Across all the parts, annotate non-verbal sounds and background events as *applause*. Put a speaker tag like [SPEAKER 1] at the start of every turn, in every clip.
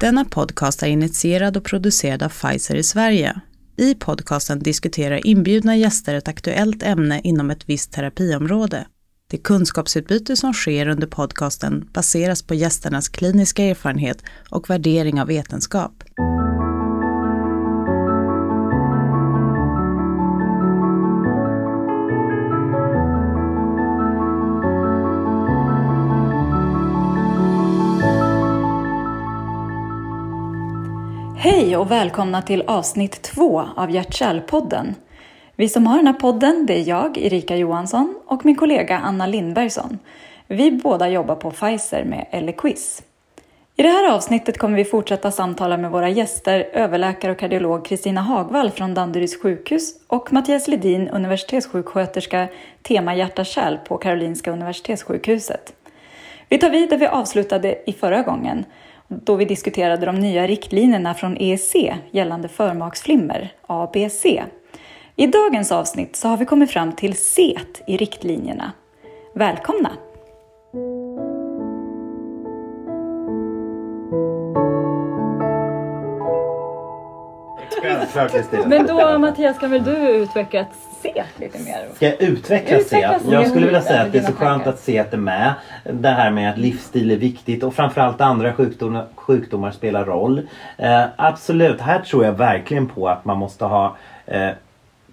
[SPEAKER 1] Denna podcast är initierad och producerad av Pfizer i Sverige. I podcasten diskuterar inbjudna gäster ett aktuellt ämne inom ett visst terapiområde. Det kunskapsutbyte som sker under podcasten baseras på gästernas kliniska erfarenhet och värdering av vetenskap.
[SPEAKER 2] Och välkomna till avsnitt två av Hjärt-Kärlpodden. Vi som har den här podden, det är jag, Erika Johansson och min kollega Anna Lindbergsson. Vi båda jobbar på Pfizer med Eliquiz. I det här avsnittet kommer vi fortsätta samtala med våra gäster, överläkare och kardiolog Kristina Hagvall från Danderyds sjukhus och Mattias Ledin, universitetssjuksköterska, tema hjärta-kärl på Karolinska universitetssjukhuset. Vi tar vid där vi avslutade i förra gången då vi diskuterade de nya riktlinjerna från EEC gällande förmaksflimmer, ABC. I dagens avsnitt så har vi kommit fram till CET i riktlinjerna. Välkomna!
[SPEAKER 3] Självklart.
[SPEAKER 2] Men då Mattias, kan väl du utveckla ett CET lite mer?
[SPEAKER 3] Ska jag utveckla
[SPEAKER 2] Utveckla?
[SPEAKER 3] CET Jag skulle vilja säga att det är så skönt
[SPEAKER 2] tankar.
[SPEAKER 3] att CET är med. Det här med att livsstil är viktigt och framförallt andra sjukdomar, sjukdomar spelar roll. Eh, absolut, här tror jag verkligen på att man måste ha eh,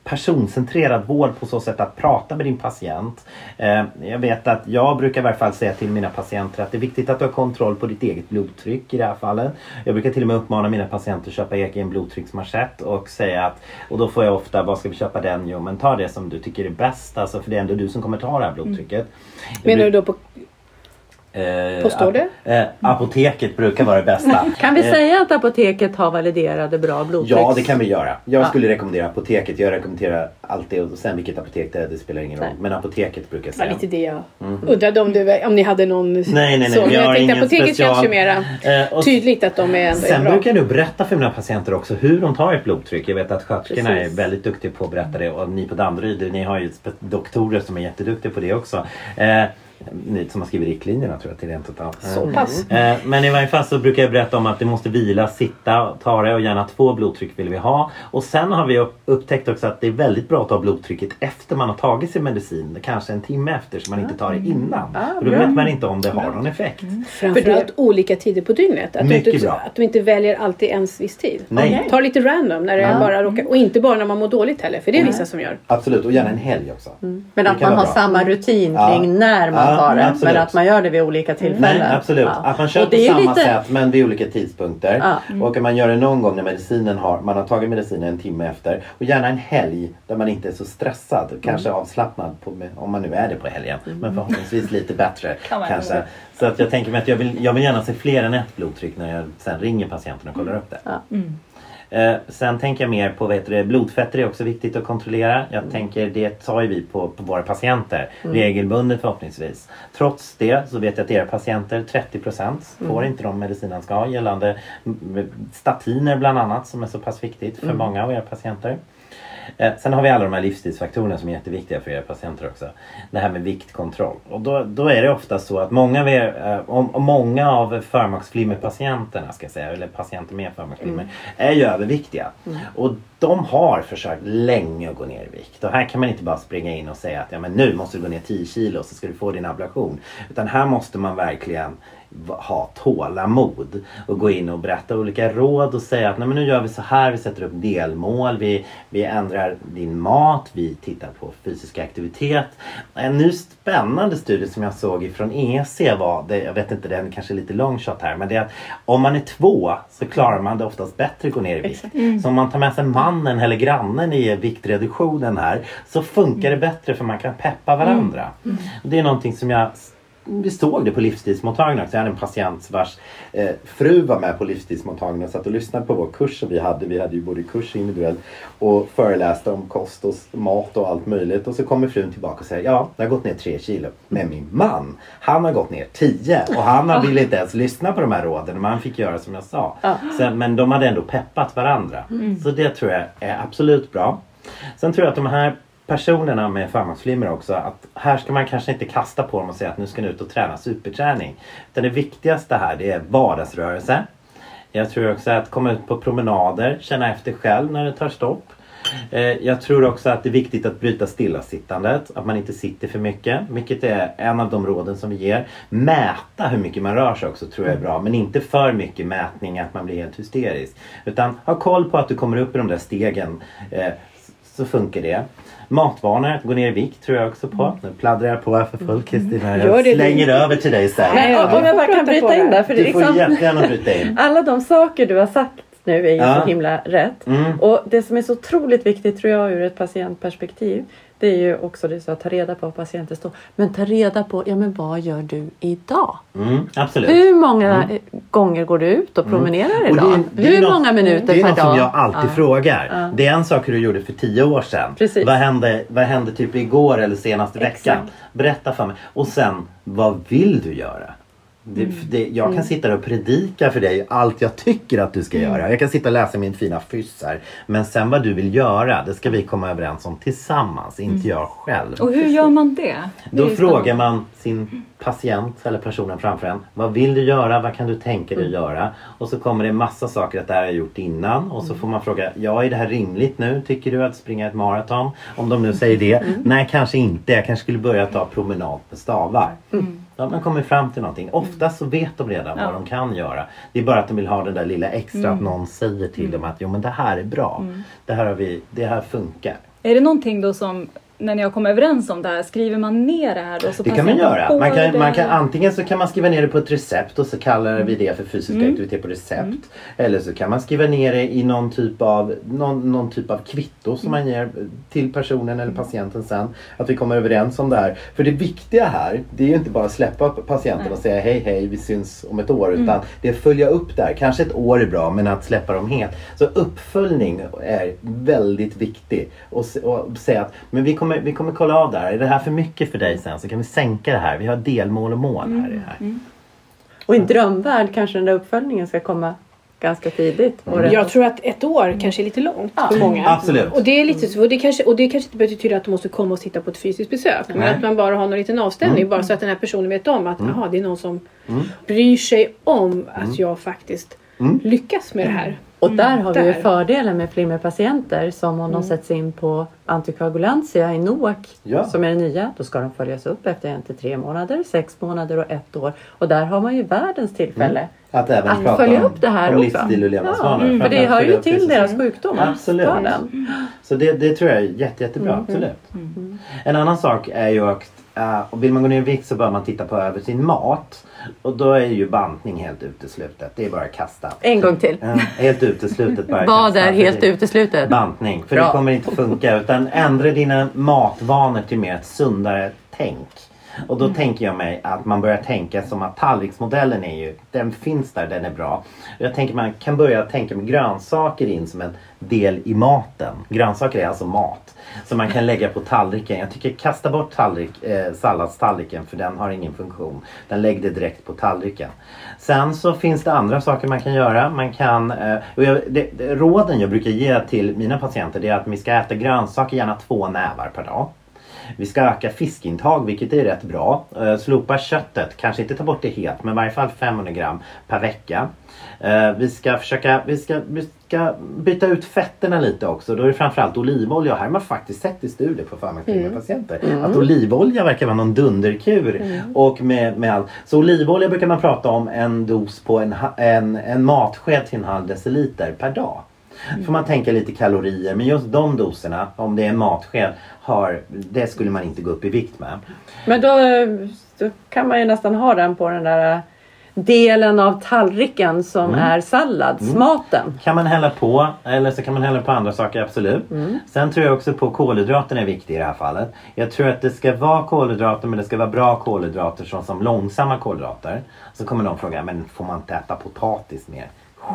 [SPEAKER 3] personcentrerad vård på så sätt att prata med din patient. Eh, jag vet att jag brukar i varje fall säga till mina patienter att det är viktigt att du har kontroll på ditt eget blodtryck i det här fallet. Jag brukar till och med uppmana mina patienter att köpa egen blodtrycksmanschett och säga att och då får jag ofta, vad ska vi köpa den? Jo men ta det som du tycker är bäst alltså för det är ändå du som kommer ta det här blodtrycket. Jag
[SPEAKER 4] Menar du då på
[SPEAKER 3] eh,
[SPEAKER 4] Postorder?
[SPEAKER 3] ap- eh, apoteket brukar vara det bästa. *laughs*
[SPEAKER 5] Kan vi
[SPEAKER 3] Eh,
[SPEAKER 5] säga att apoteket har validerade bra blodtrycks...
[SPEAKER 3] Ja det kan vi göra. Jag
[SPEAKER 5] Ja.
[SPEAKER 3] skulle rekommendera apoteket. Jag rekommenderar alltid och sen vilket apotek det är, det spelar ingen roll.
[SPEAKER 5] Nej.
[SPEAKER 3] Men apoteket brukar jag
[SPEAKER 4] Det var
[SPEAKER 3] säga.
[SPEAKER 4] lite det jag undrade om, du, om ni hade någon
[SPEAKER 3] Nej nej nej.
[SPEAKER 4] så. Men jag
[SPEAKER 3] har
[SPEAKER 4] tänkte apoteket
[SPEAKER 3] special.
[SPEAKER 4] känns ju mera
[SPEAKER 3] Eh,
[SPEAKER 4] tydligt att de är ändå är
[SPEAKER 3] Sen
[SPEAKER 4] bra.
[SPEAKER 3] brukar jag nu berätta för mina patienter också hur de tar ett blodtryck. Jag vet att sköterskorna är väldigt duktiga på att berätta det och ni på Danderyd, ni har ju doktorer som är jätteduktiga på det också. Eh, ni som har skrivit riktlinjerna tror jag till rent utav.
[SPEAKER 4] Så pass.
[SPEAKER 3] Eh, Men i varje fall så brukar jag berätta om att det måste vila, sitta, ta det och gärna två blodtryck vill vi ha. Och sen har vi upp- upptäckt också att det är väldigt bra att ta blodtrycket efter man har tagit sin medicin. Kanske en timme efter så man inte tar det innan.
[SPEAKER 5] Ah,
[SPEAKER 3] då vet man inte om det har någon effekt.
[SPEAKER 4] Framförallt olika tider på dygnet. Att du,
[SPEAKER 3] Mycket
[SPEAKER 4] inte,
[SPEAKER 3] bra.
[SPEAKER 4] att du inte väljer alltid en viss tid.
[SPEAKER 3] Nej.
[SPEAKER 4] Ta lite random när det
[SPEAKER 3] Ja.
[SPEAKER 4] bara råkar, och inte bara när man mår dåligt heller. För det är vissa som gör.
[SPEAKER 3] Absolut och gärna en helg också.
[SPEAKER 5] Men
[SPEAKER 3] Det
[SPEAKER 5] att man har
[SPEAKER 3] bra.
[SPEAKER 5] samma rutin
[SPEAKER 3] Ja.
[SPEAKER 5] kring när man
[SPEAKER 3] Ja,
[SPEAKER 5] tar det. Men att man gör det vid olika tillfällen.
[SPEAKER 3] Nej absolut.
[SPEAKER 5] Ja.
[SPEAKER 3] Att man kör
[SPEAKER 5] Och
[SPEAKER 3] på
[SPEAKER 5] det är ju
[SPEAKER 3] samma
[SPEAKER 5] lite-
[SPEAKER 3] sätt men vid olika tidpunkter.
[SPEAKER 5] Ja.
[SPEAKER 3] Och att man gör det någon gång när medicinen har, man har tagit medicinen en timme efter. Och gärna en helg där man inte är så stressad. Kanske
[SPEAKER 5] Mm.
[SPEAKER 3] avslappnad på, om man nu är det på helgen. Men förhoppningsvis lite bättre. *laughs*
[SPEAKER 2] Kan man
[SPEAKER 3] kanske. Så att jag tänker mig att jag vill, jag vill gärna se fler än ett blodtryck när jag sen ringer patienten och kollar upp det.
[SPEAKER 5] Ja.
[SPEAKER 3] Eh, sen tänker jag mer på vad heter det, blodfetter är också viktigt att kontrollera. Jag
[SPEAKER 5] Mm.
[SPEAKER 3] tänker det tar ju vi på, på våra patienter regelbundet förhoppningsvis. Trots det så vet jag att era patienter 30% får
[SPEAKER 5] Mm.
[SPEAKER 3] inte de mediciner de ska ha gällande mm, statiner bland annat som är så pass viktigt
[SPEAKER 5] Mm.
[SPEAKER 3] för många av era patienter. Eh, sen har vi alla de här livsstilsfaktorerna som är jätteviktiga för era patienter också. Det här med viktkontroll. Och då, då är det ofta så att många av, er, eh, om, om många av förmaksflimmerpatienterna ska jag säga, eller patienter med förmaksflimmer, är ju överviktiga. Och de har försökt länge att gå ner i vikt. Och här kan man inte bara springa in och säga att ja, men nu måste du gå ner 10 kilo så ska du få din ablation. Utan här måste man verkligen ha tålamod och gå in och berätta olika råd och säga att Nej, men nu gör vi så här, vi sätter upp delmål, vi, vi ändrar din mat, vi tittar på fysisk aktivitet. En ny spännande studie som jag såg ifrån EC var, det, jag vet inte den kanske är lite long shot här, men det är att om man är två så klarar man det oftast bättre att gå ner i vikt. Så om man tar med sig mannen eller grannen i viktreduktionen här så funkar det bättre för man kan peppa varandra. Och Det är någonting som jag vi såg det på livsstilsmottagningen också. Jag hade en patient vars eh, fru var med på livsstilsmottagningen och satt och lyssnade på vår kurs som vi hade. Vi hade ju både kurs och individuell och föreläste om kost och mat och allt möjligt. Och så kommer frun tillbaka och säger ja, jag har gått ner tre kilo. Men min man, han har gått ner tio och han ville inte ens lyssna på de här råden. Men han fick göra som jag sa. Så, men de hade ändå peppat varandra. Så det tror jag är absolut bra. Sen tror jag att de här personerna med förmaksflimmer också att här ska man kanske inte kasta på dem och säga att nu ska ni ut och träna superträning. Utan det viktigaste här det är vardagsrörelse. Jag tror också att komma ut på promenader, känna efter själv när det tar stopp. Eh, jag tror också att det är viktigt att bryta stillasittandet, att man inte sitter för mycket. Vilket är en av de råden som vi ger. Mäta hur mycket man rör sig också tror jag är bra. Men inte för mycket mätning att man blir helt hysterisk. Utan ha koll på att du kommer upp i de där stegen. Eh, så funkar det. Matvanor, att gå ner i vikt tror jag också på. Nu pladdrar jag på här för fullt Kristina.
[SPEAKER 4] Gör
[SPEAKER 3] Jag
[SPEAKER 4] det
[SPEAKER 3] slänger över till dig sen.
[SPEAKER 4] Nej,
[SPEAKER 5] Men,
[SPEAKER 4] ja,
[SPEAKER 5] om jag bara kan bryta
[SPEAKER 4] det.
[SPEAKER 5] in där. För det är
[SPEAKER 3] Du får
[SPEAKER 5] liksom,
[SPEAKER 3] jättegärna bryta in. *laughs*
[SPEAKER 5] alla de saker du har sagt nu är ju
[SPEAKER 3] Ja.
[SPEAKER 5] så himla rätt.
[SPEAKER 3] Mm.
[SPEAKER 5] Och det som är så otroligt viktigt tror jag ur ett patientperspektiv. Det är ju också det så att ta reda på vad patienten står. Men ta reda på, ja men vad gör du idag?
[SPEAKER 3] Mm, absolut.
[SPEAKER 5] Hur många eh, gånger går du ut och promenerar
[SPEAKER 3] Mm. Och det är-
[SPEAKER 5] idag?
[SPEAKER 3] det är
[SPEAKER 5] Hur
[SPEAKER 3] något-
[SPEAKER 5] många minuter
[SPEAKER 3] Det är
[SPEAKER 5] per
[SPEAKER 3] något
[SPEAKER 5] dag?
[SPEAKER 3] som jag alltid
[SPEAKER 5] Ja.
[SPEAKER 3] frågar.
[SPEAKER 5] Ja.
[SPEAKER 3] Det är en sak hur du gjorde för tio år sedan.
[SPEAKER 5] Precis.
[SPEAKER 3] Vad hände, vad hände typ igår eller senaste veckan?
[SPEAKER 5] Exakt.
[SPEAKER 3] Berätta för mig. Och sen, vad vill du göra? Det,
[SPEAKER 5] Mm.
[SPEAKER 3] det, jag kan sitta där och predika för dig allt jag tycker att du ska
[SPEAKER 5] Mm.
[SPEAKER 3] göra. Jag kan sitta och läsa min fina fyss här. Men sen vad du vill göra, det ska vi komma överens om tillsammans, inte jag själv.
[SPEAKER 2] Och hur gör man det? det
[SPEAKER 3] Då
[SPEAKER 2] ju
[SPEAKER 3] frågar man sin patient eller personen framför en. Vad vill du göra? Vad kan du tänka dig göra? Och så kommer det massa saker att det här har jag gjort innan. Och så får man fråga. Ja, är det här rimligt nu? Tycker du att springa ett maraton? Om de nu säger det. Nej, kanske inte. Jag kanske skulle börja ta promenad med stavar. Då har man kommit fram till någonting. Oftast så vet de redan
[SPEAKER 2] Ja.
[SPEAKER 3] vad de kan göra. Det är bara att de vill ha den där lilla extra att någon säger till dem att jo men det här är bra. Det här har vi, det här funkar.
[SPEAKER 2] Är det någonting då som, när ni har kommit överens om det här, skriver man ner det här då? Så
[SPEAKER 3] Det kan man göra. Man kan,
[SPEAKER 2] det?
[SPEAKER 3] man kan, antingen så kan man skriva ner det på ett recept och så kallar vi det för fysisk
[SPEAKER 2] Mm.
[SPEAKER 3] aktivitet på recept. Eller så kan man skriva ner det i någon typ av, någon, någon typ av kvitto som man ger till personen eller patienten sen. Att vi kommer överens om det här. För det viktiga här, det är ju inte bara att släppa patienten och säga hej hej vi syns om ett år. Utan det är att följa upp där. Kanske ett år är bra men att släppa dem helt. Så uppföljning är väldigt viktig. Och, och säga att men vi kommer, vi kommer kolla av det här. Är det här för mycket för dig sen så kan vi sänka det här. Vi har delmål och mål här. i det här.
[SPEAKER 5] Och i en drömvärld kanske den där uppföljningen ska komma ganska tidigt. Rätt-
[SPEAKER 4] Jag tror att ett år kanske är lite långt för många.
[SPEAKER 3] Absolut.
[SPEAKER 4] Och det är lite så, och det kanske, och det kanske inte betyder att de måste komma och sitta på ett fysiskt besök. Men
[SPEAKER 3] Nej.
[SPEAKER 4] att man bara har någon liten avstämning
[SPEAKER 3] Mm.
[SPEAKER 4] bara så att den här personen vet om att aha, det är någon som bryr sig om att jag faktiskt
[SPEAKER 3] Mm.
[SPEAKER 4] lyckas med det här.
[SPEAKER 5] Och där har vi ju
[SPEAKER 4] Där.
[SPEAKER 5] fördelen med flimmerpatienter som om de sätts in på antikoagulantia i NOAC
[SPEAKER 3] Ja.
[SPEAKER 5] som är det nya. Då ska de följas upp efter en till tre månader, sex månader och ett år. Och där har man ju världens tillfälle
[SPEAKER 3] Att även
[SPEAKER 5] att
[SPEAKER 3] prata
[SPEAKER 5] följa
[SPEAKER 3] om,
[SPEAKER 5] upp det här
[SPEAKER 3] om
[SPEAKER 5] också.
[SPEAKER 3] livsstil och levnadsvanor.
[SPEAKER 5] Ja, mm, för det hör ju till deras sjukdom.
[SPEAKER 3] Absolut. Så det, det tror jag är jätte, jättebra.
[SPEAKER 5] Mm.
[SPEAKER 3] Absolut. En annan sak är ju att uh, och vill man gå ner i vikt så bör man titta på över sin mat. Och då är ju bantning helt uteslutet. Det är bara att kasta.
[SPEAKER 5] En gång till.
[SPEAKER 3] Ja, helt uteslutet bara
[SPEAKER 5] Vad
[SPEAKER 3] kasta.
[SPEAKER 5] är helt uteslutet?
[SPEAKER 3] Bantning. För
[SPEAKER 5] Bra.
[SPEAKER 3] det kommer inte funka. Utan ändra dina matvanor till mer ett sundare tänk. Och då
[SPEAKER 5] Mm.
[SPEAKER 3] tänker jag mig att man börjar tänka som att tallriksmodellen är ju, den finns där, den är bra. Jag tänker man kan börja tänka med grönsaker in som en del i maten. Grönsaker är alltså mat. Som man kan lägga på tallriken. Jag tycker kasta bort tallrik, eh, salladstallriken för den har ingen funktion. Den lägg det direkt på tallriken. Sen så finns det andra saker man kan göra. Man kan, eh, och jag, det, det, råden jag brukar ge till mina patienter det är att vi ska äta grönsaker gärna två nävar per dag. Vi ska öka fiskintag vilket är rätt bra. Eh, slopa köttet, kanske inte ta bort det helt men i varje fall 500 gram per vecka. Eh, vi ska försöka vi ska, vi ska byta ut fetterna lite också. Då är det framförallt olivolja. Här har man faktiskt sett i studier på farmaklinika patienter att olivolja verkar vara någon dunderkur. Och med, med allt. Så olivolja brukar man prata om en dos på en, en, en matsked till en halv deciliter per dag. Får man tänka lite kalorier men just de doserna om det är en matsked har, det skulle man inte gå upp i vikt med.
[SPEAKER 5] Men då, då kan man ju nästan ha den på den där delen av tallriken som
[SPEAKER 3] Mm.
[SPEAKER 5] är salladsmaten.
[SPEAKER 3] Kan man hälla på eller så kan man hälla på andra saker absolut. Sen tror jag också på kolhydraterna är viktigt i det här fallet. Jag tror att det ska vara kolhydrater men det ska vara bra kolhydrater som, som långsamma kolhydrater. Så kommer någon fråga, men får man inte äta potatis mer?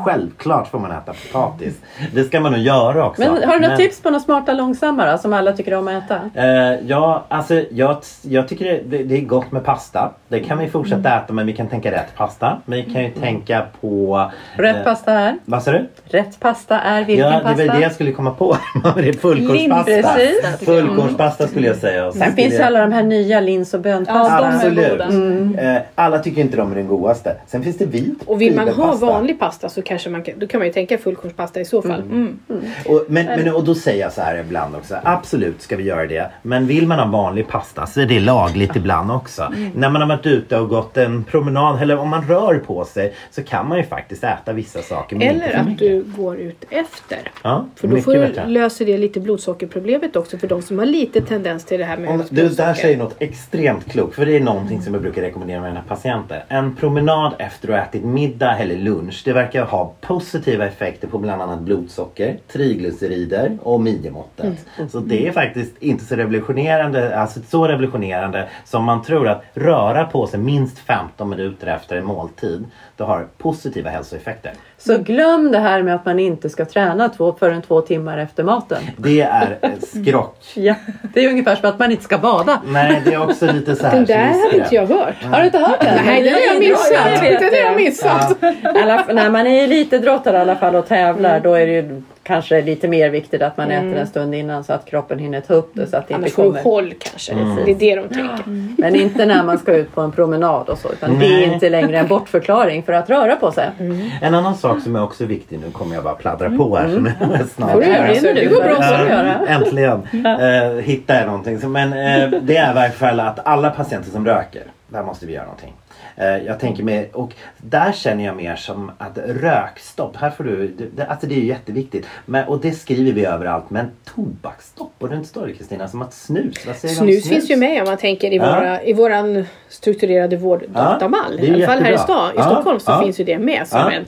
[SPEAKER 3] Självklart får man äta potatis. Det ska man nog göra också.
[SPEAKER 5] Men har du några
[SPEAKER 3] Men-
[SPEAKER 5] tips på något smarta långsamma då, som alla tycker om att äta?
[SPEAKER 3] Eh, ja, alltså jag, jag tycker det, det, det är gott med pasta. Det kan vi fortsätta
[SPEAKER 5] Mm.
[SPEAKER 3] äta men vi kan tänka rätt pasta. Vi kan ju tänka på...
[SPEAKER 5] Rätt
[SPEAKER 3] eh,
[SPEAKER 5] pasta är?
[SPEAKER 3] Vad sa du?
[SPEAKER 5] Rätt pasta är vilken
[SPEAKER 3] Ja, det var
[SPEAKER 5] pasta?
[SPEAKER 3] det jag skulle komma på. *laughs* det är fullkornspasta.
[SPEAKER 5] Precis.
[SPEAKER 3] Fullkornspasta skulle jag säga. Och
[SPEAKER 5] Sen
[SPEAKER 3] skulle
[SPEAKER 5] finns ju
[SPEAKER 3] jag-
[SPEAKER 5] alla de här nya lins och
[SPEAKER 2] Ja,
[SPEAKER 5] bönpasta.
[SPEAKER 2] är
[SPEAKER 3] Absolut.
[SPEAKER 5] Mm.
[SPEAKER 3] Eh, alla tycker inte de är den godaste. Sen finns det vit
[SPEAKER 4] Och vill man ha vanlig pasta så så kanske man kan, då kan man ju tänka fullkornspasta i så fall. Mm.
[SPEAKER 3] Och, men, men, och då säger jag så här ibland också. Absolut ska vi göra det. Men vill man ha vanlig pasta så är det lagligt ibland också. När man har varit ute och gått en promenad eller om man rör på sig så kan man ju faktiskt äta vissa saker.
[SPEAKER 4] Eller att du går ut efter.
[SPEAKER 3] Ja,
[SPEAKER 4] För då får
[SPEAKER 3] bättre.
[SPEAKER 4] löser det lite blodsockerproblemet också för de som har lite tendens till det här med
[SPEAKER 3] Om, du där
[SPEAKER 4] blodsocker.
[SPEAKER 3] säger något extremt klokt. För det är någonting som jag brukar rekommendera med mina patienter. En promenad efter att ha ätit middag eller lunch. Det verkar ha positiva effekter på bland annat blodsocker, triglycerider och midjemåttet. Så det är faktiskt inte så revolutionerande, alltså så revolutionerande som man tror att röra på sig minst 15 minuter efter en måltid. Det har positiva hälsoeffekter.
[SPEAKER 5] Så glöm det här med att man inte ska träna två, förrän två timmar efter maten.
[SPEAKER 3] Det är skrock. *laughs*
[SPEAKER 5] Ja, det är ungefär som att man inte ska bada.
[SPEAKER 3] Nej, det är också lite så här.
[SPEAKER 4] Den där
[SPEAKER 3] det.
[SPEAKER 4] inte jag hört.
[SPEAKER 5] Har du inte hört det?
[SPEAKER 4] Nej, den har jag missat. Den har jag missat.
[SPEAKER 5] Alla, när man är elitidrottare i alla fall och tävlar då är det ju kanske lite mer viktigt att man äter en stund innan så att kroppen hinner ta upp det så att det inte
[SPEAKER 4] Annars får du
[SPEAKER 5] kommer.
[SPEAKER 4] håll kanske. Det är det de tänker.
[SPEAKER 5] Men inte när man ska ut på en promenad och så utan det är inte längre en bortförklaring för att röra på sig.
[SPEAKER 3] En annan sak som är också viktig, nu kommer jag bara pladdra på här
[SPEAKER 5] Mm.
[SPEAKER 3] som snart.
[SPEAKER 4] Göra.
[SPEAKER 5] Brinner du
[SPEAKER 4] Det går bra
[SPEAKER 5] det?
[SPEAKER 4] så.
[SPEAKER 5] Du göra.
[SPEAKER 3] Äntligen eh, hittar jag någonting. Men eh, det är i varje fall att alla patienter som röker, där måste vi göra någonting. Eh, jag tänker mer, och där känner jag mer som att rökstopp, här får du, det- alltså det är ju jätteviktigt. Men, och det skriver vi överallt, men tobaksstopp, borde det inte stå det Kristina? Som att snus, vad säger om
[SPEAKER 4] Snus finns ju med om man tänker i,
[SPEAKER 3] Ja.
[SPEAKER 4] våra, i våran strukturerade vårddatamal.
[SPEAKER 3] det är
[SPEAKER 4] I alla fall här i, stan, i
[SPEAKER 3] Ja,
[SPEAKER 4] Stockholm så
[SPEAKER 3] ja.
[SPEAKER 4] finns ju det med som
[SPEAKER 3] Ja.
[SPEAKER 4] en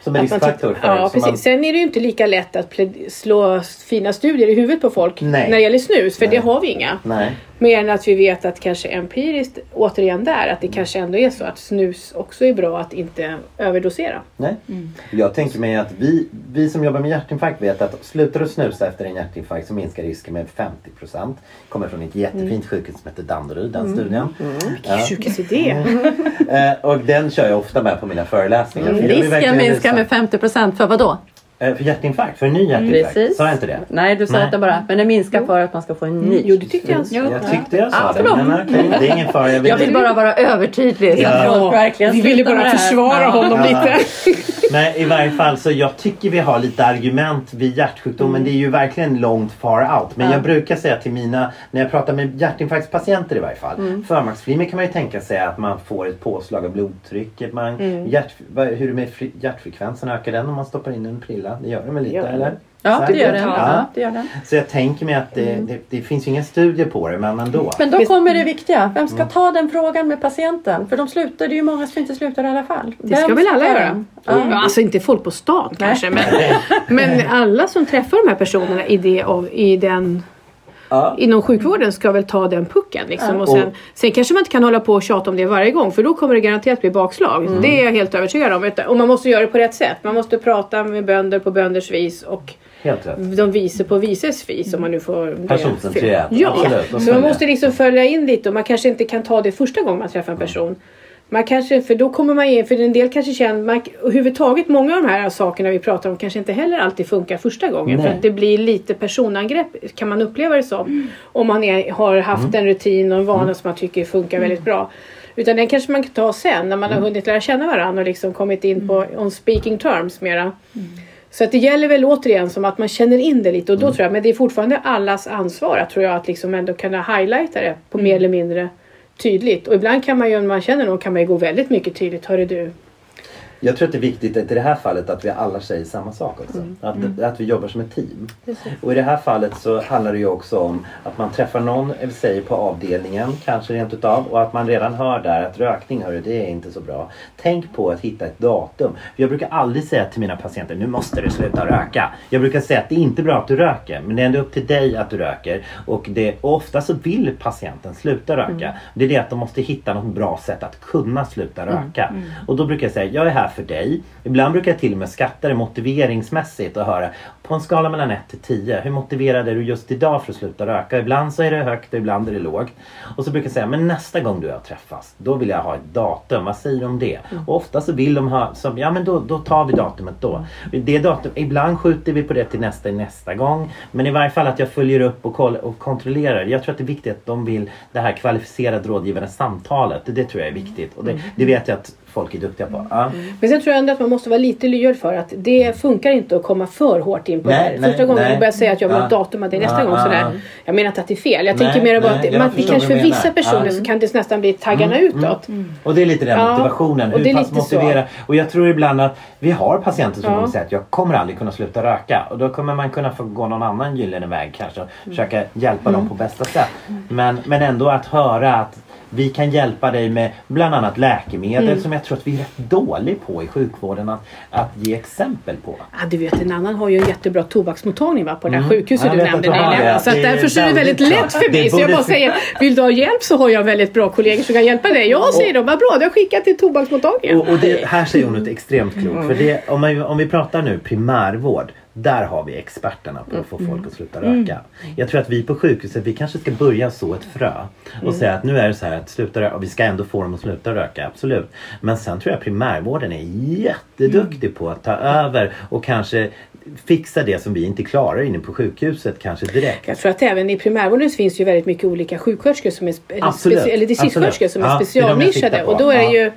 [SPEAKER 3] Som en riskfaktor
[SPEAKER 4] Ja, precis.
[SPEAKER 3] man-
[SPEAKER 4] Sen är det ju inte lika lätt att slå fina studier i huvudet på folk
[SPEAKER 3] Nej.
[SPEAKER 4] när det gäller snus, för
[SPEAKER 3] Nej.
[SPEAKER 4] det har vi inga.
[SPEAKER 3] Nej.
[SPEAKER 4] Mer än att vi vet att kanske empiriskt, återigen där, att det kanske ändå är så att snus också är bra att inte överdosera.
[SPEAKER 3] Nej.
[SPEAKER 4] Mm.
[SPEAKER 3] Jag tänker mig att vi, vi som jobbar med hjärtinfarkt vet att slutar du snusa efter en hjärtinfarkt så minskar risken med 50 procent. Kommer från ett jättefint
[SPEAKER 4] Mm.
[SPEAKER 3] sjukhus som heter Danderyd, den studien.
[SPEAKER 4] Vilken sjukhusidé!
[SPEAKER 3] Eh, och den kör jag ofta med på mina föreläsningar.
[SPEAKER 5] Risken minskar med 50 procent för vad då?
[SPEAKER 3] Eh, för hjärtinfarkt, för en ny hjärtinfarkt.
[SPEAKER 5] Precis.
[SPEAKER 3] Sa jag inte det?
[SPEAKER 5] Nej du sa
[SPEAKER 3] Nej.
[SPEAKER 5] att det bara, men det minskar för att man ska få en ny.
[SPEAKER 4] Jo, det tyckte jag.
[SPEAKER 3] Jag tyckte jag sa
[SPEAKER 5] Ah,
[SPEAKER 3] det. Men okej, det är ingen fara. Jag vill,
[SPEAKER 5] Jag vill bara vara övertydlig så att
[SPEAKER 3] Ja.
[SPEAKER 5] folk verkligen
[SPEAKER 4] Vi ville bara försvara
[SPEAKER 5] Ja.
[SPEAKER 4] honom
[SPEAKER 3] Ja.
[SPEAKER 4] lite.
[SPEAKER 3] Nej, i varje fall så jag tycker vi har lite argument vid hjärtsjukdom men det är ju verkligen långt far out. Men
[SPEAKER 5] Ja.
[SPEAKER 3] jag brukar säga till mina, när jag pratar med hjärtinfarktspatienter i varje fall. Mm. Förmaksflimmer kan man ju tänka sig att man får ett påslag av blodtrycket. Man, hjärt, vad- hur är det med hjärtfrekvensen? Ökar den om man stoppar in en prilla? Det gör den väl lite
[SPEAKER 4] den.
[SPEAKER 3] eller?
[SPEAKER 5] Ja, det gör den.
[SPEAKER 3] Ja.
[SPEAKER 5] Ja, det gör den.
[SPEAKER 3] Så jag tänker mig att det, det, det finns ju inga studier på det men ändå.
[SPEAKER 5] Men då kommer det viktiga. Vem ska ta den frågan med patienten? För de slutar, det är ju många som inte slutar i alla fall.
[SPEAKER 4] Det ska
[SPEAKER 5] Vem
[SPEAKER 4] väl alla göra? Ja. Alltså inte folk på stan kanske men, men alla som träffar de här personerna i, det, av, i den
[SPEAKER 3] Ja.
[SPEAKER 4] inom sjukvården ska väl ta den pucken. Liksom.
[SPEAKER 5] Ja.
[SPEAKER 4] Och sen, sen kanske man inte kan hålla på och tjata om det varje gång för då kommer det garanterat bli bakslag.
[SPEAKER 3] Mm.
[SPEAKER 4] Det är jag helt övertygad om. Och man måste göra det på rätt sätt. Man måste prata med bönder på bönders vis och de vise på vises vis om man nu får... Ja,
[SPEAKER 3] absolut.
[SPEAKER 4] Så man måste liksom följa in lite och man kanske inte kan ta det första gången man träffar en person. Man kanske, för då kommer man in, för en del kanske känner, man, överhuvudtaget många av de här sakerna vi pratar om kanske inte heller alltid funkar första gången. För
[SPEAKER 3] Nej.
[SPEAKER 4] att det blir lite personangrepp kan man uppleva det som. Om man är, har haft en rutin och en vana som man tycker funkar väldigt bra. Utan den kanske man kan ta sen när man har hunnit lära känna varandra och liksom kommit in på on speaking terms mera. Så att det gäller väl återigen som att man känner in det lite och då tror jag, men det är fortfarande allas ansvar tror jag, att liksom ändå kunna highlighta det på mer eller mindre tydligt. Och ibland kan man ju, om man känner någon, kan man ju gå väldigt mycket tydligt. Hörru du,
[SPEAKER 3] jag tror att det är viktigt att i det här fallet att vi alla säger samma sak också. Att, att vi jobbar som ett team. Och i det här fallet så handlar det ju också om att man träffar någon, säger på avdelningen kanske rent utav och att man redan hör där att rökning, hörru, det är inte så bra. Tänk på att hitta ett datum. Jag brukar aldrig säga till mina patienter, nu måste du sluta röka. Jag brukar säga att det är inte bra att du röker, men det är ändå upp till dig att du röker. Och, det, och ofta så vill patienten sluta röka. Det är det att de måste hitta något bra sätt att kunna sluta röka. Och då brukar jag säga, jag är här för dig. Ibland brukar jag till och med skatta det motiveringsmässigt och höra på en skala mellan 1 till 10, hur motiverad är du just idag för att sluta röka? Ibland så är det högt och ibland är det lågt. Och så brukar jag säga, men nästa gång du och jag träffas, då vill jag ha ett datum. Vad säger du om det? Och ofta så vill de ha, så, ja men då, då tar vi datumet då. Det datum, ibland skjuter vi på det till nästa nästa gång. Men i varje fall att jag följer upp och, koll, och kontrollerar. Jag tror att det är viktigt att de vill det här kvalificerade rådgivande samtalet. Det, det tror jag är viktigt. Och det, det vet jag att folk är duktiga på. Ja.
[SPEAKER 4] Men sen tror jag ändå att man måste vara lite lyhörd för att det funkar inte att komma för hårt in på
[SPEAKER 3] Nej,
[SPEAKER 4] det här.
[SPEAKER 3] nej,
[SPEAKER 4] Första gången
[SPEAKER 3] nej.
[SPEAKER 4] du börjar säga att jag vill ha ett datum att det är nästa gång sådär.
[SPEAKER 3] ja.
[SPEAKER 4] Jag menar inte att det är fel. Jag tänker mer bara att,
[SPEAKER 3] jag
[SPEAKER 4] man, det kanske för vissa personer så kan det nästan bli taggarna utåt.
[SPEAKER 3] Och det är lite den motivationen.
[SPEAKER 4] och det
[SPEAKER 3] Hur pass
[SPEAKER 4] lite så.
[SPEAKER 3] motivera. Och jag tror ibland att vi har patienter som kommer säga att jag kommer aldrig kunna sluta röka. Och då kommer man kunna få gå någon annan gyllene väg kanske. Och försöka hjälpa
[SPEAKER 4] Mm.
[SPEAKER 3] dem på bästa sätt. Men, men ändå att höra att vi kan hjälpa dig med bland annat läkemedel
[SPEAKER 4] Mm.
[SPEAKER 3] som jag tror att vi är rätt dåliga på i sjukvården att, att ge exempel på.
[SPEAKER 4] Ja, du vet en annan har ju en jättebra tobaksmottagning va, på det här
[SPEAKER 3] Mm.
[SPEAKER 4] sjukhuset
[SPEAKER 3] Ja,
[SPEAKER 4] du nämnde nyligen. Så att därför så är det väldigt lätt för mig. Så jag bara säger, vill du ha hjälp så har jag väldigt bra kollegor som kan hjälpa dig. Ja, säger de, vad bra, du har skickat till tobaksmottagningen.
[SPEAKER 3] Och, och det, här säger hon något extremt klokt. För det, om, man, om vi pratar nu primärvård. Där har vi experterna på att få folk att sluta röka. Jag tror att vi på sjukhuset, vi kanske ska börja så ett frö. Och säga att nu är det så här att sluta röka. Och vi ska ändå få dem att sluta röka, absolut. Men sen tror jag primärvården är jätteduktig på att ta över och kanske fixa det som vi inte klarar inne på sjukhuset kanske direkt.
[SPEAKER 4] Jag tror att även i primärvården finns det ju väldigt mycket olika sjuksköterskor som är, eller, distriktssköterskor som
[SPEAKER 3] Ja, är
[SPEAKER 4] specialnischade. Och då är
[SPEAKER 3] Ja.
[SPEAKER 4] ju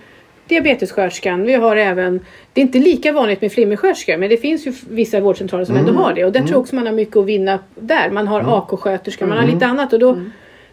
[SPEAKER 4] diabetessköterskan, vi har även, det är inte lika vanligt med flimmersköterskor men det finns ju vissa vårdcentraler som
[SPEAKER 3] Mm.
[SPEAKER 4] ändå har det. Och där tror jag också man har mycket att vinna där. Man har AK-sköterska, man har lite annat. Och då,
[SPEAKER 3] Mm.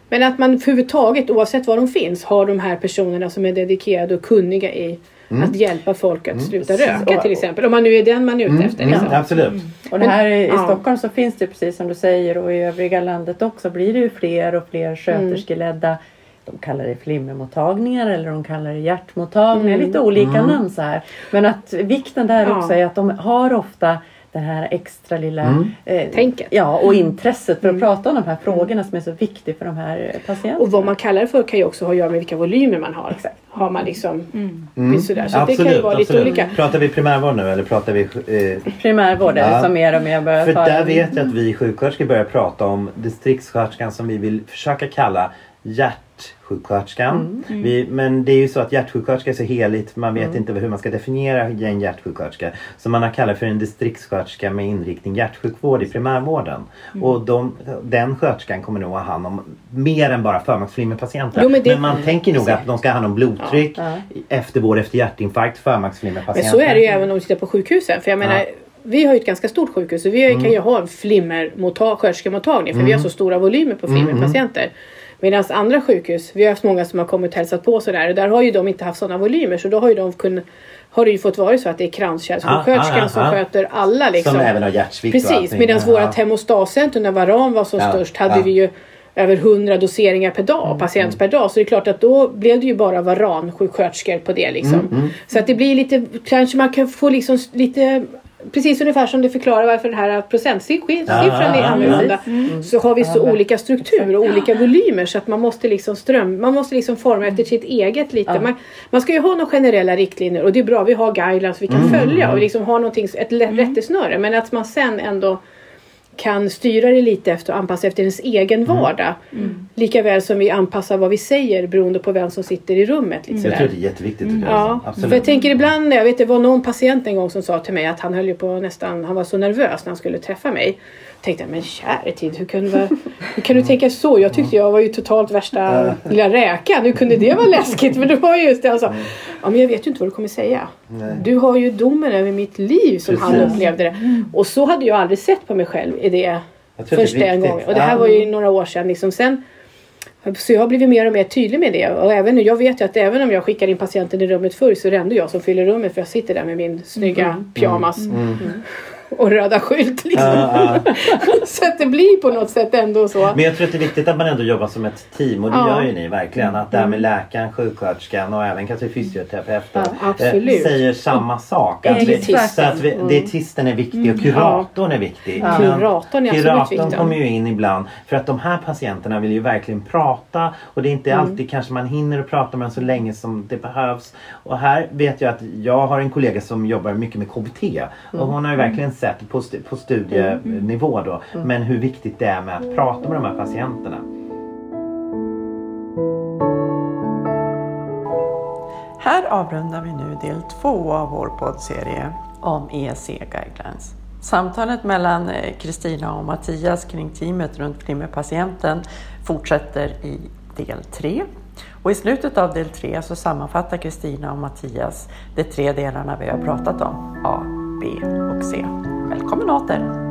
[SPEAKER 4] Men att man överhuvudtaget, oavsett var de finns, har de här personerna som är dedikerade och kunniga i
[SPEAKER 3] Mm.
[SPEAKER 4] att hjälpa folk att sluta röka till exempel. Om man nu är den man är ute efter.
[SPEAKER 3] Mm,
[SPEAKER 4] Liksom.
[SPEAKER 3] absolut.
[SPEAKER 5] Och det här i. Stockholm så finns det precis som du säger och i övriga landet också blir det ju fler och fler sköterskeledda de kallar det flimmermottagningar eller de kallar det hjärtmottagningar. Lite olika namn så här. Men att vikten där
[SPEAKER 4] Ja.
[SPEAKER 5] också är att de har ofta det här extra lilla eh,
[SPEAKER 4] Tänket.
[SPEAKER 5] Ja, och intresset för att prata om de här frågorna som är så viktiga för de här patienterna.
[SPEAKER 4] Och vad man kallar det för kan ju också ha att göra med vilka volymer man har.
[SPEAKER 5] Exakt.
[SPEAKER 4] Har man liksom
[SPEAKER 3] Mm.
[SPEAKER 4] sådär. Så det kan ju vara lite olika.
[SPEAKER 3] Pratar vi primärvård nu eller pratar vi eh,
[SPEAKER 5] Primärvård är
[SPEAKER 3] Ja.
[SPEAKER 5] som mer och mer börjar
[SPEAKER 3] För där vet jag att vi sjuksköterskor börjar prata om distriktssköterskan som vi vill försöka kalla hjärtsjuksköterskan. Vi, men det är ju så att hjärtsjuksköterska är så heligt. Man vet inte hur man ska definiera en hjärtsjuksköterska. Så man har kallat för en distriktssköterska med inriktning hjärtsjukvård i primärvården. Och de, den sköterskan kommer nog ha hand om mer än bara förmaksflimmerpatienter.
[SPEAKER 4] Jo, men det-
[SPEAKER 3] man tänker nog att de ska ha hand om blodtryck,
[SPEAKER 5] Ja.
[SPEAKER 3] eftervård efter hjärtinfarkt, förmaksflimmerpatienter.
[SPEAKER 4] Men så är det ju även om du tittar på sjukhusen. För jag menar,
[SPEAKER 3] Ja.
[SPEAKER 4] vi har ju ett ganska stort sjukhus och vi kan ju ha en flimmersköterskemottagning för vi har så stora volymer på flimmerpatienter. Medan andra sjukhus, vi har haft många som har kommit och hälsat på sådär och där har ju de inte haft sådana volymer så då har ju de kunnat har det ju fått vara så att det är kranskärlssjuksköterskan
[SPEAKER 3] Ah, ah,
[SPEAKER 4] som
[SPEAKER 3] ah.
[SPEAKER 4] sköter alla liksom.
[SPEAKER 3] Som även har hjärtsvikt
[SPEAKER 4] Precis, medan
[SPEAKER 3] Ja.
[SPEAKER 4] vårat hemostatscentrum när Varan var som störst hade vi ju över 100 doseringar per dag,
[SPEAKER 3] Mm,
[SPEAKER 4] patient per dag. Så det är klart att då blev det ju bara Varan-sjuksköterskor på det liksom.
[SPEAKER 3] Mm,
[SPEAKER 4] Så att det blir lite, kanske man kan få liksom lite Precis ungefär som det förklarar varför den här procentsiffran är annorlunda. Så har vi så olika struktur och olika volymer så att man måste liksom ström, man måste liksom forma efter sitt eget lite. Man, man ska ju ha några generella riktlinjer och det är bra, vi har guidelines vi kan följa och liksom ha någonting, ett rättesnöre. Men att man sen ändå kan styra det lite efter och anpassa efter ens egen vardag. Lika väl som vi anpassar vad vi säger beroende på vem som sitter i rummet. Lite
[SPEAKER 3] Så jag tror det är jätteviktigt. jag.
[SPEAKER 4] Ja,
[SPEAKER 3] Absolut.
[SPEAKER 4] för jag tänker ibland, jag vet det var någon patient en gång som sa till mig att han höll på nästan, han var så nervös när han skulle träffa mig. Jag tänkte men käre tid, hur kan, du, hur kan du tänka så? Jag tyckte jag var ju totalt värsta *laughs* lilla räkan. Hur kunde det vara läskigt? Men det var ju just det han sa. Ja men jag vet ju inte vad du kommer säga.
[SPEAKER 3] Nej.
[SPEAKER 4] Du har ju domen över mitt liv som han
[SPEAKER 3] Precis.
[SPEAKER 4] upplevde det. Och så hade jag aldrig sett på mig själv i det
[SPEAKER 3] Jag tror att
[SPEAKER 4] först
[SPEAKER 3] det är
[SPEAKER 4] den gången. Och det här var ju några år sedan. Liksom. Sen, så jag har blivit mer och mer tydlig med det. Och även nu, jag vet ju att även om jag skickar in patienten i rummet förr så är det ändå jag som fyller rummet för jag sitter där med min snygga pyjamas och röda skylt. Liksom.
[SPEAKER 3] Ja, ja. *laughs*
[SPEAKER 4] Så att det blir på något sätt ändå så.
[SPEAKER 3] Men jag tror att det är viktigt att man ändå jobbar som ett team och det
[SPEAKER 4] Ja.
[SPEAKER 3] gör ju ni verkligen. Att det här med läkaren, sjuksköterskan och även kanske fysioterapeuten eh, säger samma sak. Att vi, så att vi, dietisten är viktig och kuratorn är viktig.
[SPEAKER 5] Ja.
[SPEAKER 4] Kuratorn är absolut
[SPEAKER 3] Kuratorn
[SPEAKER 4] viktig.
[SPEAKER 3] kommer ju in ibland för att de här patienterna vill ju verkligen prata och det är inte alltid kanske man hinner att prata med dem så länge som det behövs. Och här vet jag att jag har en kollega som jobbar mycket med KBT och hon har ju verkligen sätt på, på studienivå då. Men hur viktigt det är med att prata med de här patienterna.
[SPEAKER 5] Här avrundar vi nu del två av vår poddserie om ESC Guidelines. Samtalet mellan eh, Kristina och Mattias kring teamet runt flimmerpatienten fortsätter i del tre. Och I slutet av del tre så sammanfattar Kristina och Mattias de tre delarna vi har pratat om, A, B och C. Välkommen åter!